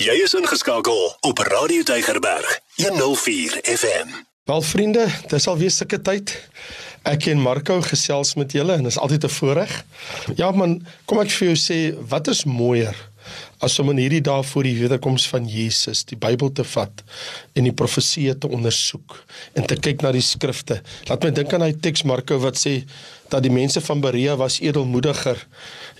Jy is ingeskakel op Radio Tygerberg 104 FM. Wel vriende, dis alweer sulke tyd. Ek en Marco gesels met julle en dit is altyd 'n voorreg. Ja man, kom ek vir jou sê, wat is mooier as om in hierdie dae voor die wederkoms van Jesus die Bybel te vat en die profeseë te ondersoek en te kyk na die skrifte. Laat my dink aan daai teks Marco wat sê dat die mense van Berea was edelmoediger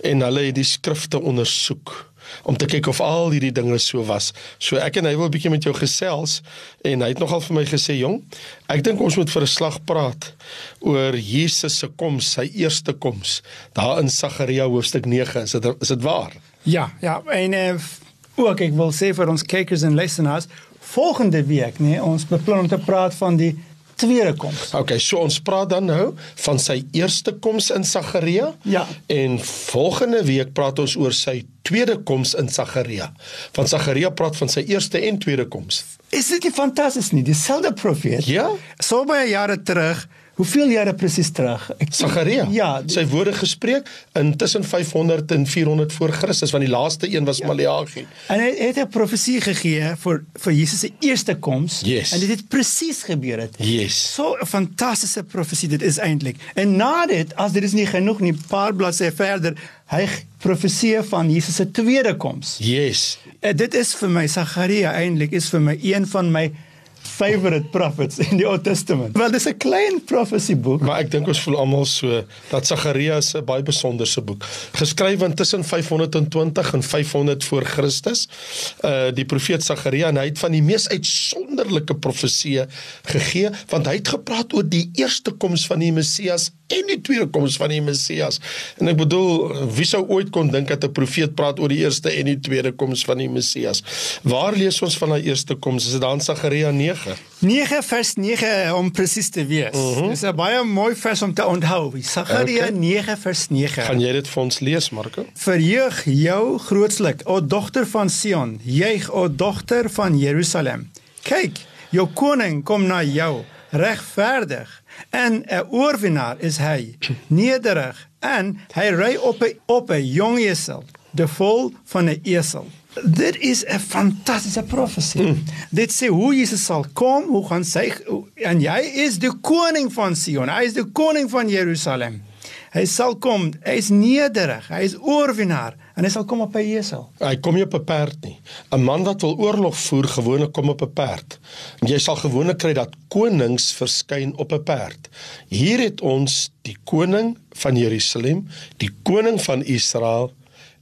en hulle het die skrifte ondersoek om te kyk of al hierdie dinge so was. So ek en hy wil 'n bietjie met jou gesels en hy het nogal vir my gesê, "Jong, ek dink ons moet vir 'n slag praat oor Jesus se koms, sy eerste koms, daar in Sagaria hoofstuk 9. Is dit is dit waar?" Ja, ja, en uh, ook ek wil sê vir ons kykers en luisteraars, volgende week, nee, ons beplan om te praat van die tweede koms. Okay, so ons praat dan nou van sy eerste koms in Sagaria. Ja. En volgende week praat ons oor sy tweede koms in Sagaria. Van Sagaria praat van sy eerste en tweede koms. Is dit nie fantasties nie? Dieselfde profeet. Ja. So baie jare terug. Hoeveel jare presies terug? Sagaria. Ja, sy woorde gespreek in tussen 500 en 400 voor Christus, want die laaste een was ja. Maleagi. En hy het 'n profesie gegee vir vir Jesus se eerste koms yes. en dit het presies gebeur het. Yes. So 'n fantastiese profesie dit is eintlik. En na dit, as dit is nie genoeg nie, paar bladsye verder, hy profesie van Jesus se tweede koms. Yes. En dit is vir my Sagaria eintlik is vir my een van my favorite prophets in die Ou Testament. Wel dis 'n klein prophecy boek, maar ek dink ons voel almal so dat Sagaria 'n baie besonderse boek, geskryf in tussen 520 en 500 voor Christus. Uh die profeet Sagaria en hy het van die mees uitsonderlike profeseë gegee want hy het gepraat oor die eerste koms van die Messias en die tweede koms van die Messias. En ek bedoel, wie sou ooit kon dink dat 'n profeet praat oor die eerste en die tweede koms van die Messias? Waar lees ons van daai eerste koms? Is dit dan Sagaria 9? 9 vers 9 om presies te wees. Uh -huh. Dis 'n baie mooi vers om te onthou. Sagaria okay. 9 vers 9. Gaan jy dit vir ons lees, Marko? Verheug jou grootslik, o dogter van Sion, juig o dogter van Jerusalem. Kyk, jou koning kom na jou, regverdig en 'n oorwinnaar is hy, nederig en hy ry op 'n op 'n jong esel, die vol van 'n esel. Dit is 'n fantastiese profesie. Mm. Dit sê hoe Jesus sal kom, hoe gaan sy en hy is die koning van Sion. Hy is die koning van Jerusalem. Hy sal kom, hy is nederig, hy is oorwinnaar en hy sal kom op 'n esel. Hy kom nie op 'n perd nie. 'n Man wat wil oorlog voer, gewoonlik kom op 'n perd. En jy sal gewoonlik kry dat konings verskyn op 'n perd. Hier het ons die koning van Jerusalem, die koning van Israel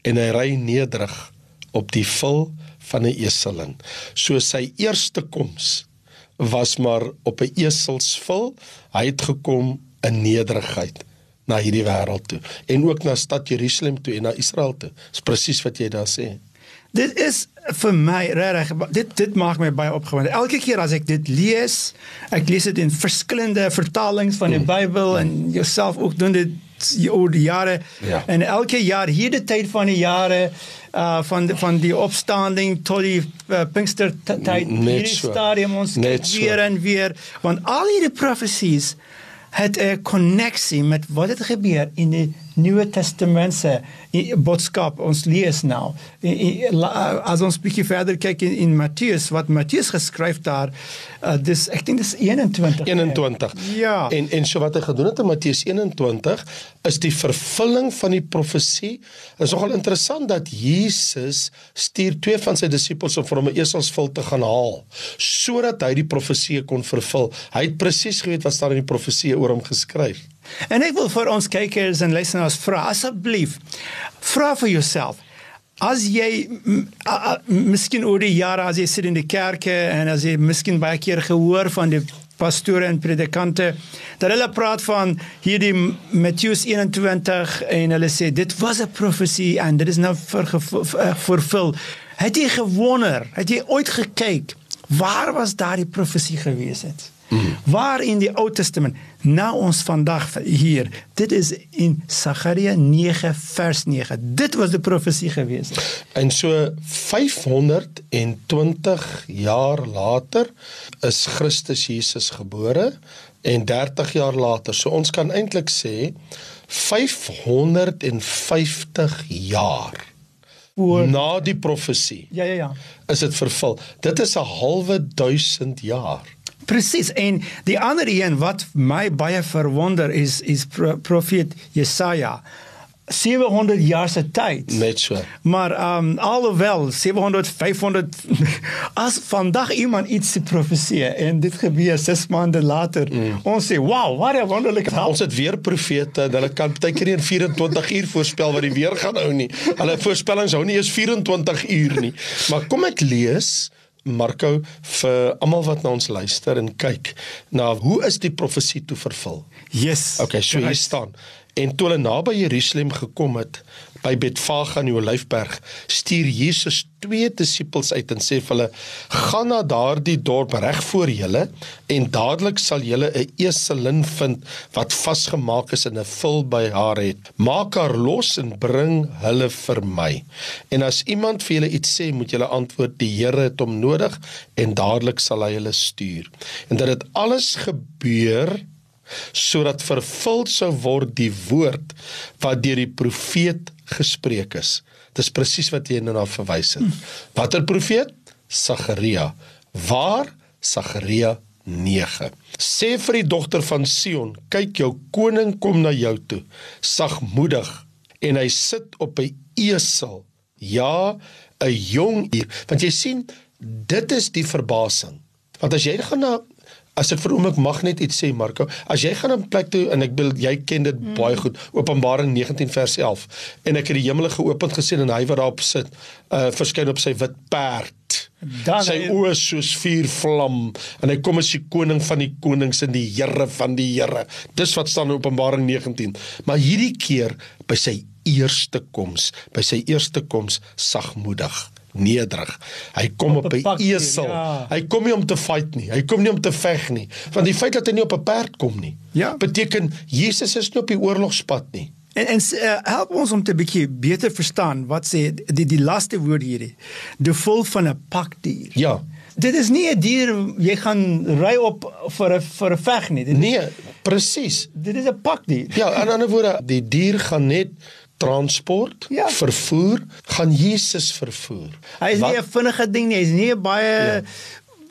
en hy ry nederig op die vul van 'n eseling. So sy eerste koms was maar op 'n eselsvul. Hy het gekom in nederigheid na hierdie wêreld toe en ook na stad Jerusalem toe en na Israel toe. Dis presies wat jy daar sê. Dit is vir my regtig dit dit maak my baie opgewonde. Elke keer as ek dit lees, ek lees dit in verskillende vertalings van die mm. Bybel en jouself ook doen dit oor die jare ja. en elke jaar hierde tyd van die jare uh van die, van die opstanding tot die uh, Pinkster tyd hierdie so. stadium ons weer so. en weer want al hierdie profesies het 'n koneksie met wat het gebeur in die Nuwe Testament se boodskap ons lees nou. As ons bietjie verder kyk in, in Matteus wat Matteus geskryf daar, uh, dis ek dink dis 21. 21. Ja. En en so wat hy gedoen het in Matteus 21 is die vervulling van die profesie. Is nogal interessant dat Jesus stuur twee van sy disippels om vir hom 'n eselsvul te gaan haal sodat hy die profesie kon vervul. Hy het presies geweet wat staan in die profesie oor hom geskryf. En ek wil vir ons kykers en luisteraars vra asseblief vra vir jouself as jy miskien oor die jare as jy sit in die kerke en as jy miskien baie keer gehoor van die pastore en predikante dat hulle praat van hierdie Matteus 21 en hulle sê dit was 'n profesie en dit is nou vervul. Het jy gewonder het jy ooit gekyk waar was daardie profesie gewees het? Mm. Waar in die Ou Testament nou ons vandag hier dit is in Sagaria 9 vers 9 dit was die profesie gewees en so 520 jaar later is Christus Jesus gebore en 30 jaar later so ons kan eintlik sê 550 jaar voor Na die profesie Ja ja ja. is dit vervul. Dit is 'n halwe duisend jaar. Presies. En die ander een wat my baie verwonder is is pro, profeet Jesaja. 700 jaar se tyd. Net so. Maar ehm um, alhoewel 700 500 as vandag iemand iets se profeseer en dit gebeur 6 maande later, mm. ons sê, "Wow, wat 'n wonderlike Ja, ons het weer profete en hulle kan baie keer nie in 24 uur voorspel wat die weer gaan hou nie. Hulle voorspellings hou nie eens 24 uur nie. Maar kom ek lees Marko vir almal wat na ons luister en kyk na hoe is die profesie toe vervul. Yes. Okay, so hier staan. En toe hulle naby Jerusalem gekom het by Betfage aan die Olyfberg, stuur Jesus twee disippels uit en sê vir hulle: "Gaan na daardie dorp reg voor julle en dadelik sal julle 'n eselin vind wat vasgemaak is en 'n vul by haar het. Maak haar los en bring hulle vir my. En as iemand vir julle iets sê, moet julle antwoord: Die Here het hom nodig en dadelik sal hy hulle stuur." En dat dit alles gebeur sodat vervul sou word die woord wat deur die profeet gespreek is. Dis presies wat jy nou na verwys het. Watter profeet? Sagaria. Waar? Sagaria 9. Sê vir die dogter van Sion, kyk jou koning kom na jou toe, sagmoedig en hy sit op 'n esel. Ja, 'n jong dier. Want jy sien, dit is die verbasing. Want as jy gaan na as ek vir oomblik mag net iets sê Marco, as jy gaan 'n plek toe en ek wil jy ken dit mm. baie goed, Openbaring 19 vers 11 en ek het die hemele geopen gesien en hy wat daarop sit, uh verskyn op sy wit perd. Dan sy hy- oë soos vuur vlam en hy kom as die koning van die konings en die Here van die Here. Dis wat staan in Openbaring 19. Maar hierdie keer by sy eerste koms, by sy eerste koms sagmoedig nederig. Hy kom op, Op 'n 'n esel. ja. Hy kom nie om te fight nie. Hy kom nie om te veg nie. Want die feit dat hy nie op 'n perd kom nie, Ja. beteken Jesus is nie op die oorlogspad nie. En en uh, help ons om te bietjie beter verstaan wat sê die die laaste woord hierdie. Die vol van 'n pakdier. Ja. Dit is nie 'n dier jy gaan ry op vir 'n vir 'n veg nie. Dit, Nee, presies. dit is 'n pakdier. Ja, in ander woorde, die dier gaan net transport, Ja. vervoer, gaan Jesus vervoer. Hy is Wat- nie 'n vinnige ding nie, hy is nie 'n baie ja.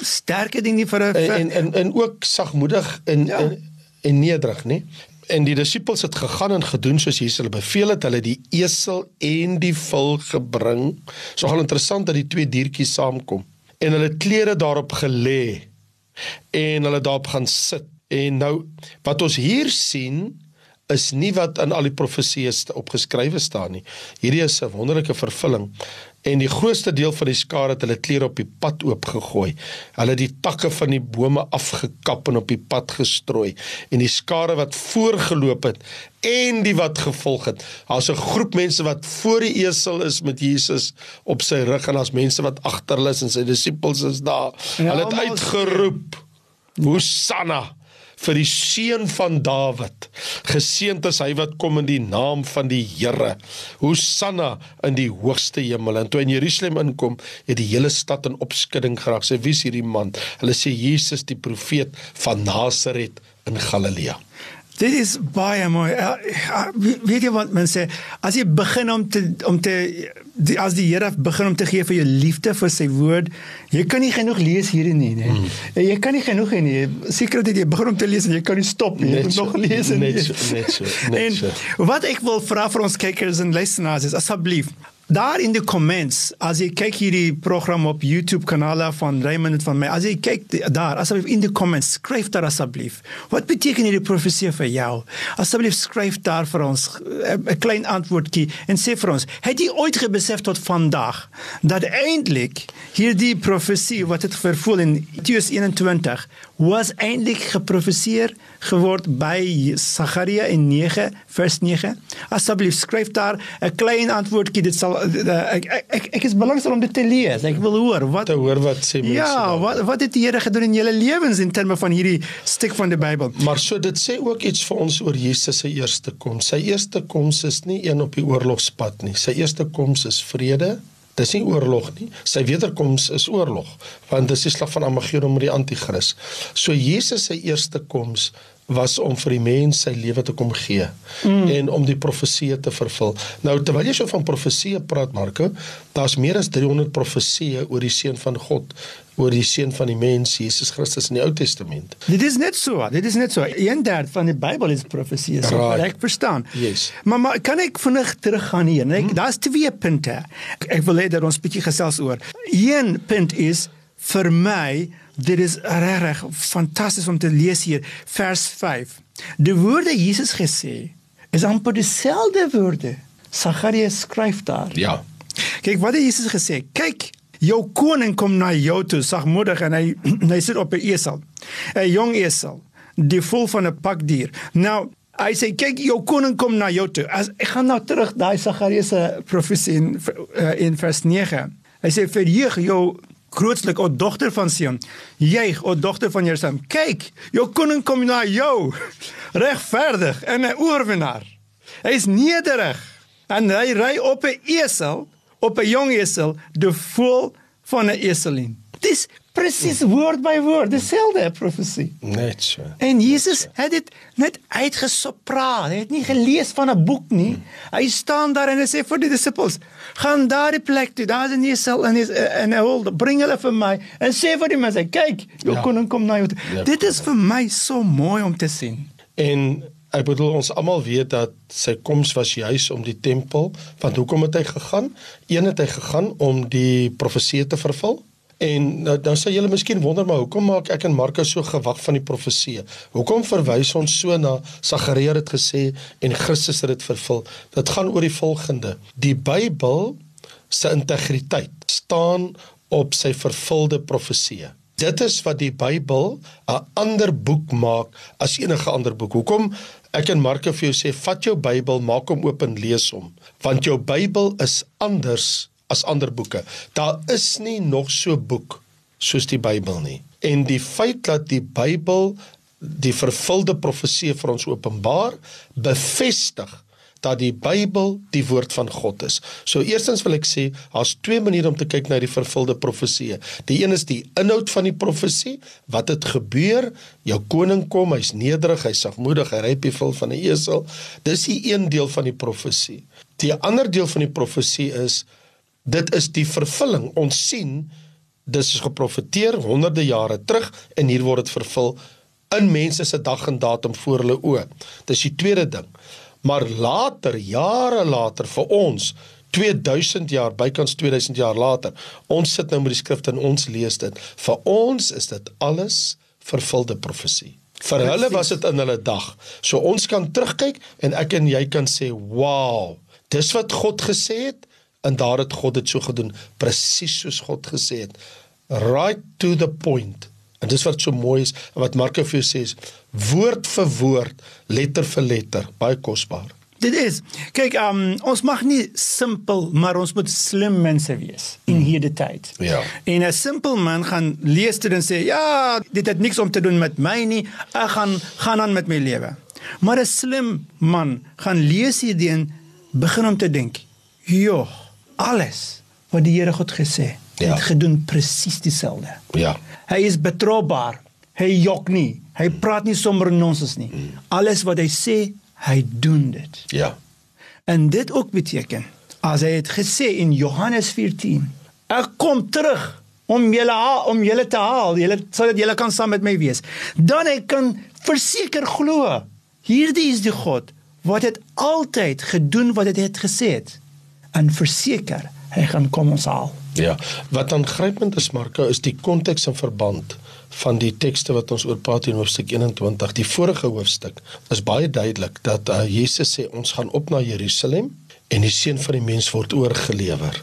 sterke ding nie vir 'n en en en, en ook sagmoedig en, Ja. en en nederig, nê? En die disippels het gegaan en gedoen soos Jesus hulle beveel het. Hulle die esel en die vul gebring. So gaan interessant dat die twee diertjies saamkom. En hulle klere daarop gelê en hulle daarop gaan sit. En nou wat ons hier sien is nie wat in al die profesieë sta- opgeskrywe staan nie. Hierdie is 'n wonderlike vervulling. En die grootste deel van die skare het hulle klere op die pad oopgegooi. Hulle het die takke van die bome afgekap en op die pad gestrooi. En die skare wat voorgeloop het en die wat gevolg het. Daar's 'n groep mense wat voor die esel is met Jesus op sy rug en daar's mense wat agter hulle is en sy disippels is daar. Ja, hulle het uitgeroep: Hosanna! Vir die seun van Dawid. Geseënd is hy wat kom in die naam van die Here. Hosanna in die hoogste hemel. En toe in Jerusalem inkom, het die hele stad in opskudding geraak. Sê wie is hierdie man? Hulle sê Jesus die profeet van Nasaret in Galilea. Dit is baie mooi. Uh, uh, weet jy wat mense as jy begin om te om te die, as die Here begin om te gee vir jou liefde vir sy woord, jy kan nie genoeg lees hierin nie, nee. Mm. Jy kan nie genoeg hê nie. Seker dat jy begin om te lees en jy kan nie stop nie. Jy moet nog lees en net so, net so, net en so. wat ek wil vra vir ons kykers en luisteraars is asseblief Daar in die comments, as jy kyk hierdie program op YouTube kanale van Raymond van my, as jy kyk daar, asseblief in die comments, skryf daar asseblief. Wat beteken hierdie profesie vir jou? Asseblief skryf daar vir ons eh, 'n klein antwoordjie en sê vir ons, het jy ooit gebesef tot vandag dat eintlik hierdie profesie wat het vervul in Matteus 21 was eintlik geprofeseer geword by Sagaria in 9 vers 9. Asseblief skryf daar 'n klein antwoordjie. Dit sal uh, ek, ek ek is belangstel om dit te lees. Ek wil hoor wat Te hoor wat sê mense. Ja, daar. wat wat het die Here gedoen in julle lewens in terme van hierdie stuk van die Bybel? Maar so dit sê ook iets vir ons oor Jesus se eerste koms. Sy eerste koms is nie een op die oorlogspad nie. Sy eerste koms is vrede. Dis nie oorlog nie. Sy wederkoms is oorlog, want dis die slag van Armageddon met die anti-kris. So Jesus se eerste koms was om vir die mens sy lewe te kom gee mm. en om die profeseë te vervul. Nou terwyl jy so van profeseë praat Marko, daar's meer as 300 profeseë oor die seun van God oor die seun van die mens Jesus Christus in die Ou Testament. Dit is net so, dit is net so. 1/3 van die Bybel is profesie, so right. ek verstaan. Yes. Maar, maar kan ek vinnig teruggaan hier? Ek, hmm. Daar's twee punte. Ek wil hê dat ons bietjie gesels oor. Een punt is vir my dit is regtig fantasties om te lees hier vers 5. Die woorde Jesus gesê is amper dieselfde woorde. Sagarius skryf daar. Ja. Kyk wat het Jesus gesê? Kyk Jou koning kom na jou toe, sagmoedig en hy hy sit op 'n esel. 'n Jong esel, die vol van 'n pakdier. Nou, hy sê kyk jou koning kom na jou toe. As ek gaan nou terug daai Sagarius se profesie in uh, in vers 9. Hy sê vir jou grootslik o dogter van Sion. Jy o dogter van Jerusalem. Kyk, jou koning kom na jou. Regverdig en 'n oorwinnaar. Hy is nederig en hy ry op 'n esel op 'n jong esel, die voel van 'n eselin. Dis presies woord by woord, dieselfde profesie. Net so. En Jesus het dit net uitgesopraat. Hy het nie gelees van 'n boek nie. Hy staan daar en hy sê vir die disippels: "Gaan daardie plek toe. Daar's 'n esel en is en hy wil bring hulle vir my en sê vir die mense: "Kyk, jou ja. koning kom na jou." Ja. Dit is vir my so mooi om te sien. En Ek bedoel ons almal weet dat sy koms was juis om die tempel, want hoekom het hy gegaan? Een het hy gegaan om die profesie te vervul. En nou dan sê julle miskien wonder maar hoekom maak ek en Markus so gewag van die profesie? Hoekom verwys ons so na Sagaria het gesê en Christus het dit vervul? Dit gaan oor die volgende. Die Bybel se integriteit staan op sy vervulde profesie. Dit is wat die Bybel 'n ander boek maak as enige ander boek. Hoekom Ek en Marko vir jou sê vat jou Bybel, maak hom oop en lees hom, want jou Bybel is anders as ander boeke. Daar is nie nog so boek soos die Bybel nie. En die feit dat die Bybel die vervulde profesie vir ons openbaar, bevestig dat die Bybel die woord van God is. So eerstens wil ek sê, daar's twee maniere om te kyk na die vervulde profesie. Die een is die inhoud van die profesie, wat het gebeur? Jou koning kom, hy's nederig, hy's sagmoedig, hy ry op die vel van 'n esel. Dis die een deel van die profesie. Die ander deel van die profesie is dit is die vervulling. Ons sien dis is geprofeteer honderde jare terug en hier word dit vervul in mense se dag en datum voor hulle oë. Dis die tweede ding. Maar later, jare later vir ons 2000 jaar, bykans 2000 jaar later, ons sit nou met die skrifte en ons lees dit. Vir ons is dit alles vervulde profesie. Vir hulle was dit in hulle dag. So ons kan terugkyk en ek en jy kan sê, "Wow, dis wat God gesê het." En daar het God dit so gedoen, presies soos God gesê het. Right to the point. En dis wat so mooi is wat Marko vir jou sê, woord vir woord, letter vir letter, baie kosbaar. Dit is. Kyk, um, ons mag nie simpel, maar ons moet slim mense wees in hierdie tyd. Ja. En 'n simpel man gaan lees dit en sê, "Ja, dit het niks om te doen met my nie. Ek gaan gaan aan met my lewe." Maar 'n slim man gaan lees hierdie en begin om te dink, "Jo, alles wat die Here God gesê het, ja. het gedoen presies dieselfde." Ja. Hy is betroubaar. Hy jok nie. Hy praat nie sommer nonsens nie. Alles wat hy sê, hy doen dit. Ja. En dit ook beteken as hy het gesê in Johannes 14, ek kom terug om julle om julle te haal, julle sodat julle kan saam met my wees. Dan ek kan verseker glo. Hierdie is die God wat het altyd gedoen wat hy het gesê het. En verseker, hy gaan kom ons haal. Ja, wat aangrypend is Marko is die konteks en verband van die tekste wat ons oor praat in hoofstuk 21. Die vorige hoofstuk is baie duidelik dat uh, Jesus sê ons gaan op na Jerusalem en die seun van die mens word oorgelewer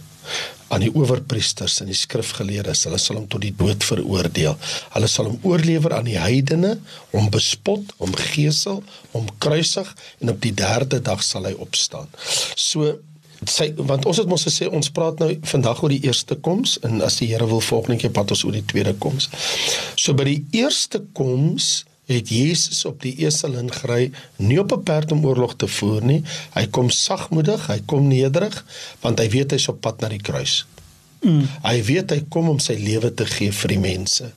aan die owerpriesters en die skrifgeleerdes. Hulle sal hom tot die dood veroordeel. Hulle sal hom oorlewer aan die heidene, hom bespot, hom gesel, hom kruisig en op die derde dag sal hy opstaan. So sy want ons het mos gesê ons praat nou vandag oor die eerste koms en as die Here wil volgende keer praat ons oor die tweede koms. So by die eerste koms het Jesus op die esel ingery, nie op 'n perd om oorlog te voer nie. Hy kom sagmoedig, hy kom nederig want hy weet hy's op pad na die kruis. Mm. Hy weet hy kom om sy lewe te gee vir die mense.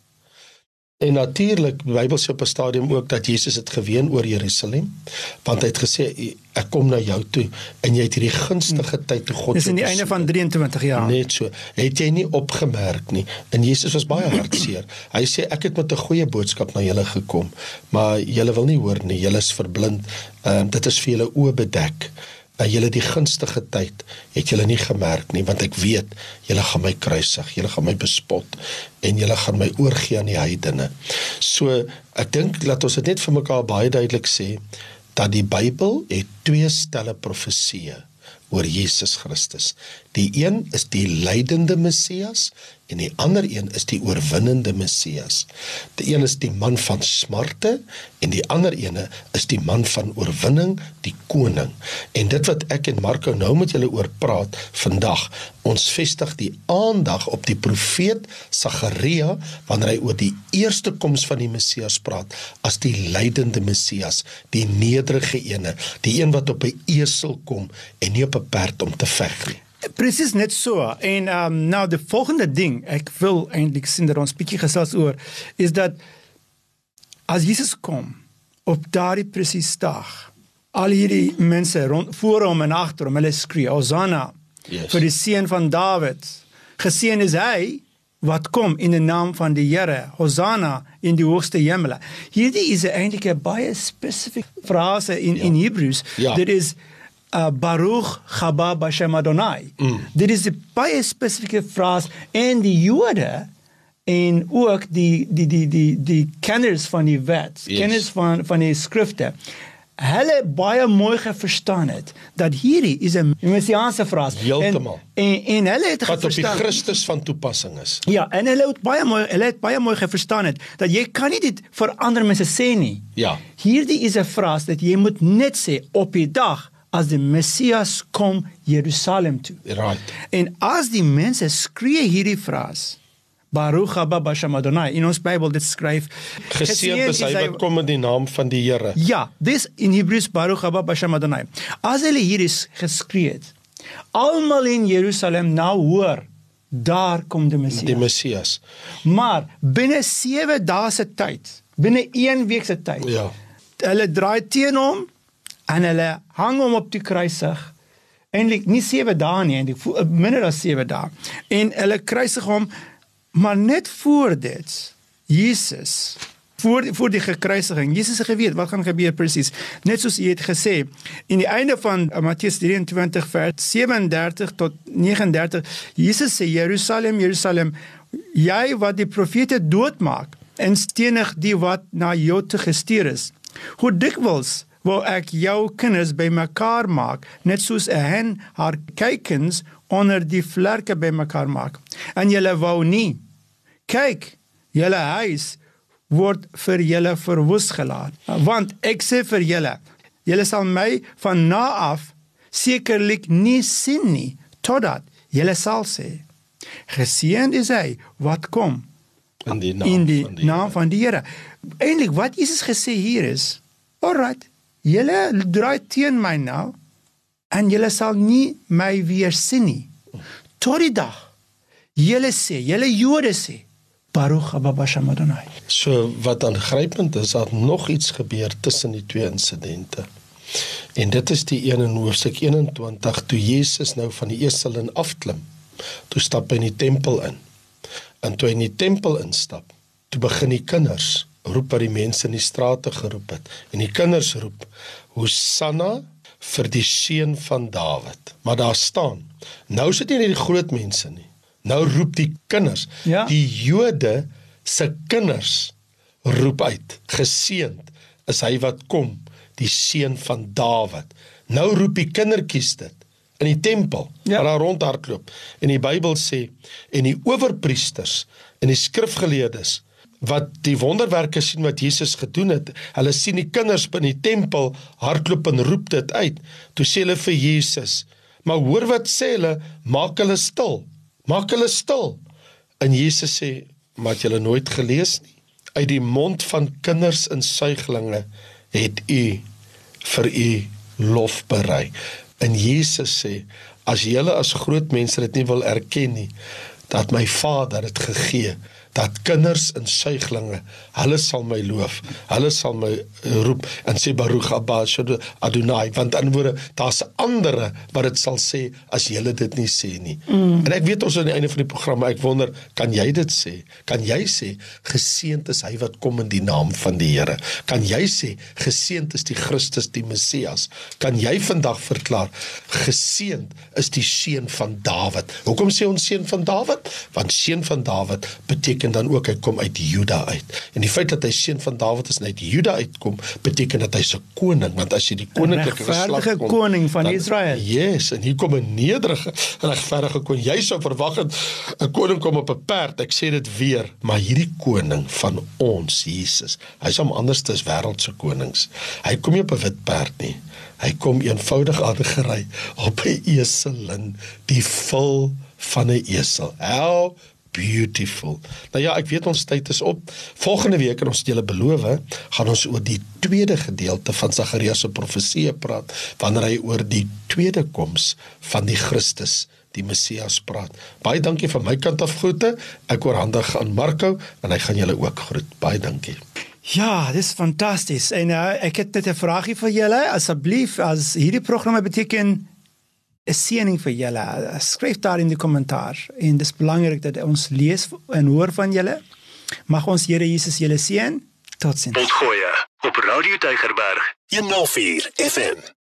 En natuurlik, die Bybel sê op 'n stadium ook dat Jesus het geween oor Jerusalem, want hy het gesê ek kom na jou toe en jy het hierdie gunstige tyd toe God Dis in die einde van 23 jaar. Net so. Het jy nie opgemerk nie? En Jesus was baie hartseer. Hy sê ek het met 'n goeie boodskap na julle gekom, maar julle wil nie hoor nie. Julle is verblind. Ehm uh, dit is vir julle oë bedek. Uh, julle die gunstige tyd het julle nie gemerk nie want ek weet julle gaan my kruisig, julle gaan my bespot en julle gaan my oorgee aan die heidene. So ek dink dat ons dit net vir mekaar baie duidelik sê dat die Bybel het twee stelle profeseë oor Jesus Christus. Die een is die lydende Messias en die ander een is die oorwinnende Messias. Die een is die man van smarte en die ander ene is die man van oorwinning, die koning. En dit wat ek en Marco nou met julle oor praat vandag, ons vestig die aandag op die profeet Sagaria wanneer hy oor die eerste koms van die Messias praat as die lydende Messias, die nederige ene, die een wat op 'n esel kom en nie op 'n perd om te veg nie. Presies net so. En ehm um, nou die volgende ding ek wil eintlik sien dat ons bietjie gesels oor is dat as Jesus kom op daardie presies dag al hierdie mense rond voor hom en agter hom hulle skree Hosanna Yes. vir die seun van Dawid. Geseën is hy wat kom in die naam van die Here. Hosanna in die hoogste hemele. Hierdie is eintlik 'n baie spesifieke frase in ja. in Hebreëus. Ja. Dit is uh, Baruch haba bashem Adonai. Mm. Dit is 'n baie spesifieke frase en die Jode en ook die die die die die kenners van die wet, Yes. kenners van van die skrifte. Hulle baie mooi verstaan het dat hierdie is 'n messiaanse frase. Heeltemal. En, en en hulle het Wat op die verstaan. Christus van toepassing is. Ja, en hulle het baie mooi hulle het baie mooi verstaan het dat jy kan nie dit vir ander mense sê nie. Ja. Hierdie is 'n frase dat jy moet net sê op die dag as die Messias kom Jerusalem toe. Right. En as die mense skree hierdie frase Baruch haba bashem Adonai in ons Bybel dit skryf Geseënd is hy wat kom in die naam van die Here. Ja, dis in Hebreëus Baruch haba bashem Adonai. As hulle hier is geskree het, almal in Jerusalem nou hoor, daar kom die Messias. Die Messias. Maar binne 7 dae se tyd, binne 1 week se tyd. Ja. Hulle draai teen hom en hulle hang hom op die kruisig. Eintlik nie 7 dae nie, eintlik minder as 7 dae. En hulle kruisig hom maar net voor dit Jesus voor voor die gekruisiging. Jesus het geweet wat gaan gebeur presies. Net soos hy het gesê in die einde van uh, Matteus 23 vers 37 tot 39. Jesus sê Jerusalem, Jerusalem, jy wat die profete doodmaak en stenig die wat na jou toe gestuur is. Hoe dikwels wou ek jou kinders bymekaar maak, net soos 'n hen haar kuikens onder die vlerke bymekaar maak. En julle wou nie. Kyk, julle huis word vir julle verwoes gelaat. Want ek sê vir julle, julle sal my van na af sekerlik nie sien nie totdat julle sal sê: Geseënd is hy wat kom In die naam in die van die naam van die Here. Eintlik wat Jesus gesê hier is, alright, julle draai teen my nou en julle sal nie my weer sien nie. Tot die dag julle sê, julle Jode sê, Baruch haba bashem Adonai. So wat aangrypend is, dat nog iets gebeur tussen die twee insidente. En dit is die een in hoofstuk 21 toe Jesus nou van die esel in afklim. Toe stap hy in die tempel in. En toe hy in die tempel instap, toe begin die kinders roep wat die mense in die strate geroep het. En die kinders roep: "Hosanna vir die seun van Dawid." Maar daar staan, nou sit nie net die groot mense nie. Nou roep die kinders, Ja. die Jode se kinders roep uit: "Geseënd is hy wat kom, die seun van Dawid." Nou roep die kindertjies dit in die tempel Ja. waar daar rondhardloop. En die Bybel sê en die owerpriesters en die skrifgeleerdes wat die wonderwerke sien wat Jesus gedoen het, hulle sien die kinders binne die tempel hardloop en roep dit uit. Toe sê hulle vir Jesus: "Maar hoor wat sê hulle, maak hulle stil. Maak hulle stil." En Jesus sê: "Maar het julle nooit gelees nie? Uit die mond van kinders en suiglinge het u vir u lof berei." En Jesus sê: "As julle as groot mense dit nie wil erken nie, dat my Vader dit gegee dat kinders en suiglinge hulle sal my loof hulle sal my eh, roep en sê Baruch Abba Adonai want in woorde daar's ander wat dit sal sê as jy dit nie sê nie. Mm. en ek weet ons aan die einde van die program ek wonder kan jy dit sê? Kan jy sê geseënd is hy wat kom in die naam van die Here? Kan jy sê geseënd is die Christus die Messias? Kan jy vandag verklaar geseënd is die seun van Dawid? Hoekom sê ons seun van Dawid? Want seun van Dawid beteken beteken dan ook hy kom uit Juda uit. En die feit dat hy seun van Dawid is en uit Juda uitkom, beteken dat hy's 'n koning, want as jy die koninklike geslag kom, koning van dan, Israel. Yes, en hier kom 'n nederige regverdige koning. Jy sou verwag het 'n koning kom op 'n perd. Ek sê dit weer, maar hierdie koning van ons, Jesus, hy's om anders as wêreldse konings. Hy kom nie op 'n wit perd nie. Hy kom eenvoudig aangery op 'n eselin, die vul van 'n esel. How beautiful. Nou ja, ek weet ons tyd is op. Volgende week en ons het julle beloof, gaan ons oor die tweede gedeelte van Sagaria se profesie praat wanneer hy oor die tweede koms van die Christus die Messias praat. Baie dankie van my kant af groete. Ek oorhandig aan Marco en hy gaan julle ook groet. Baie dankie. Ja, dis fantasties. En uh, ek het net 'n vraagie vir julle. Asseblief, as hierdie programme beteken 'n seëning vir julle. Skryf daar in die kommentaar. En dis belangrik dat ons lees en hoor van julle. Mag ons Here Jesus julle seën. Totsiens. Potgoeie op Radio Deugerberg 104 FM.